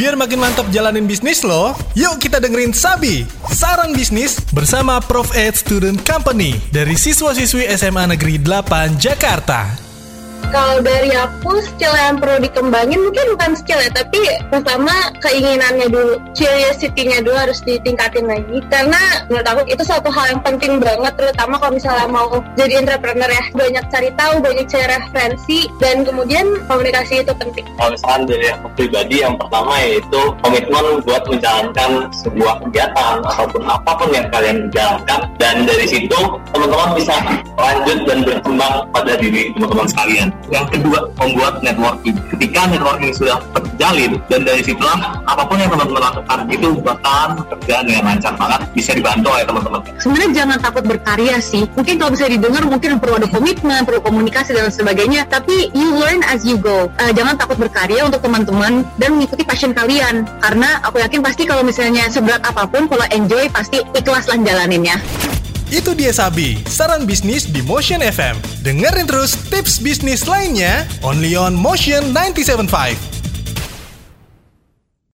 Biar makin mantap jalanin bisnis lo, yuk kita dengerin Sabi, Saran Bisnis bersama Prof. Ed Student Company dari siswa-siswi SMA Negeri 8 Jakarta. Kalau dari aku skill yang perlu dikembangin mungkin bukan skill ya, tapi pertama keinginannya dulu, curiosity-nya dulu harus ditingkatin lagi. Karena menurut aku itu suatu hal yang penting banget, terutama kalau misalnya mau jadi entrepreneur ya. Banyak cari tahu, banyak cari referensi, dan kemudian komunikasi itu penting. Kalau misalkan dari aku pribadi, yang pertama yaitu komitmen buat menjalankan sebuah kegiatan ataupun apa pun yang kalian jalankan. Dan dari situ teman-teman bisa lanjut dan berkembang pada diri teman-teman sekalian. Yang kedua, membuat networking. Ketika networking sudah terjalin, dan dari situlah apa pun yang teman-teman lakukan itu bakalan kerjaan dengan lancar banget, bisa dibantu oleh teman-teman. sebenarnya jangan takut berkarya sih. Mungkin kalau bisa didengar mungkin perlu ada komitmen, perlu komunikasi dan sebagainya. Tapi you learn as you go. Eh, jangan takut berkarya untuk teman-teman dan mengikuti passion kalian. Karena aku yakin pasti kalau misalnya seberat apa pun, kalau enjoy pasti ikhlaslah jalaninnya. Itu dia Sabi, saran bisnis di Motion FM. Dengerin terus tips bisnis lainnya only on Motion 975.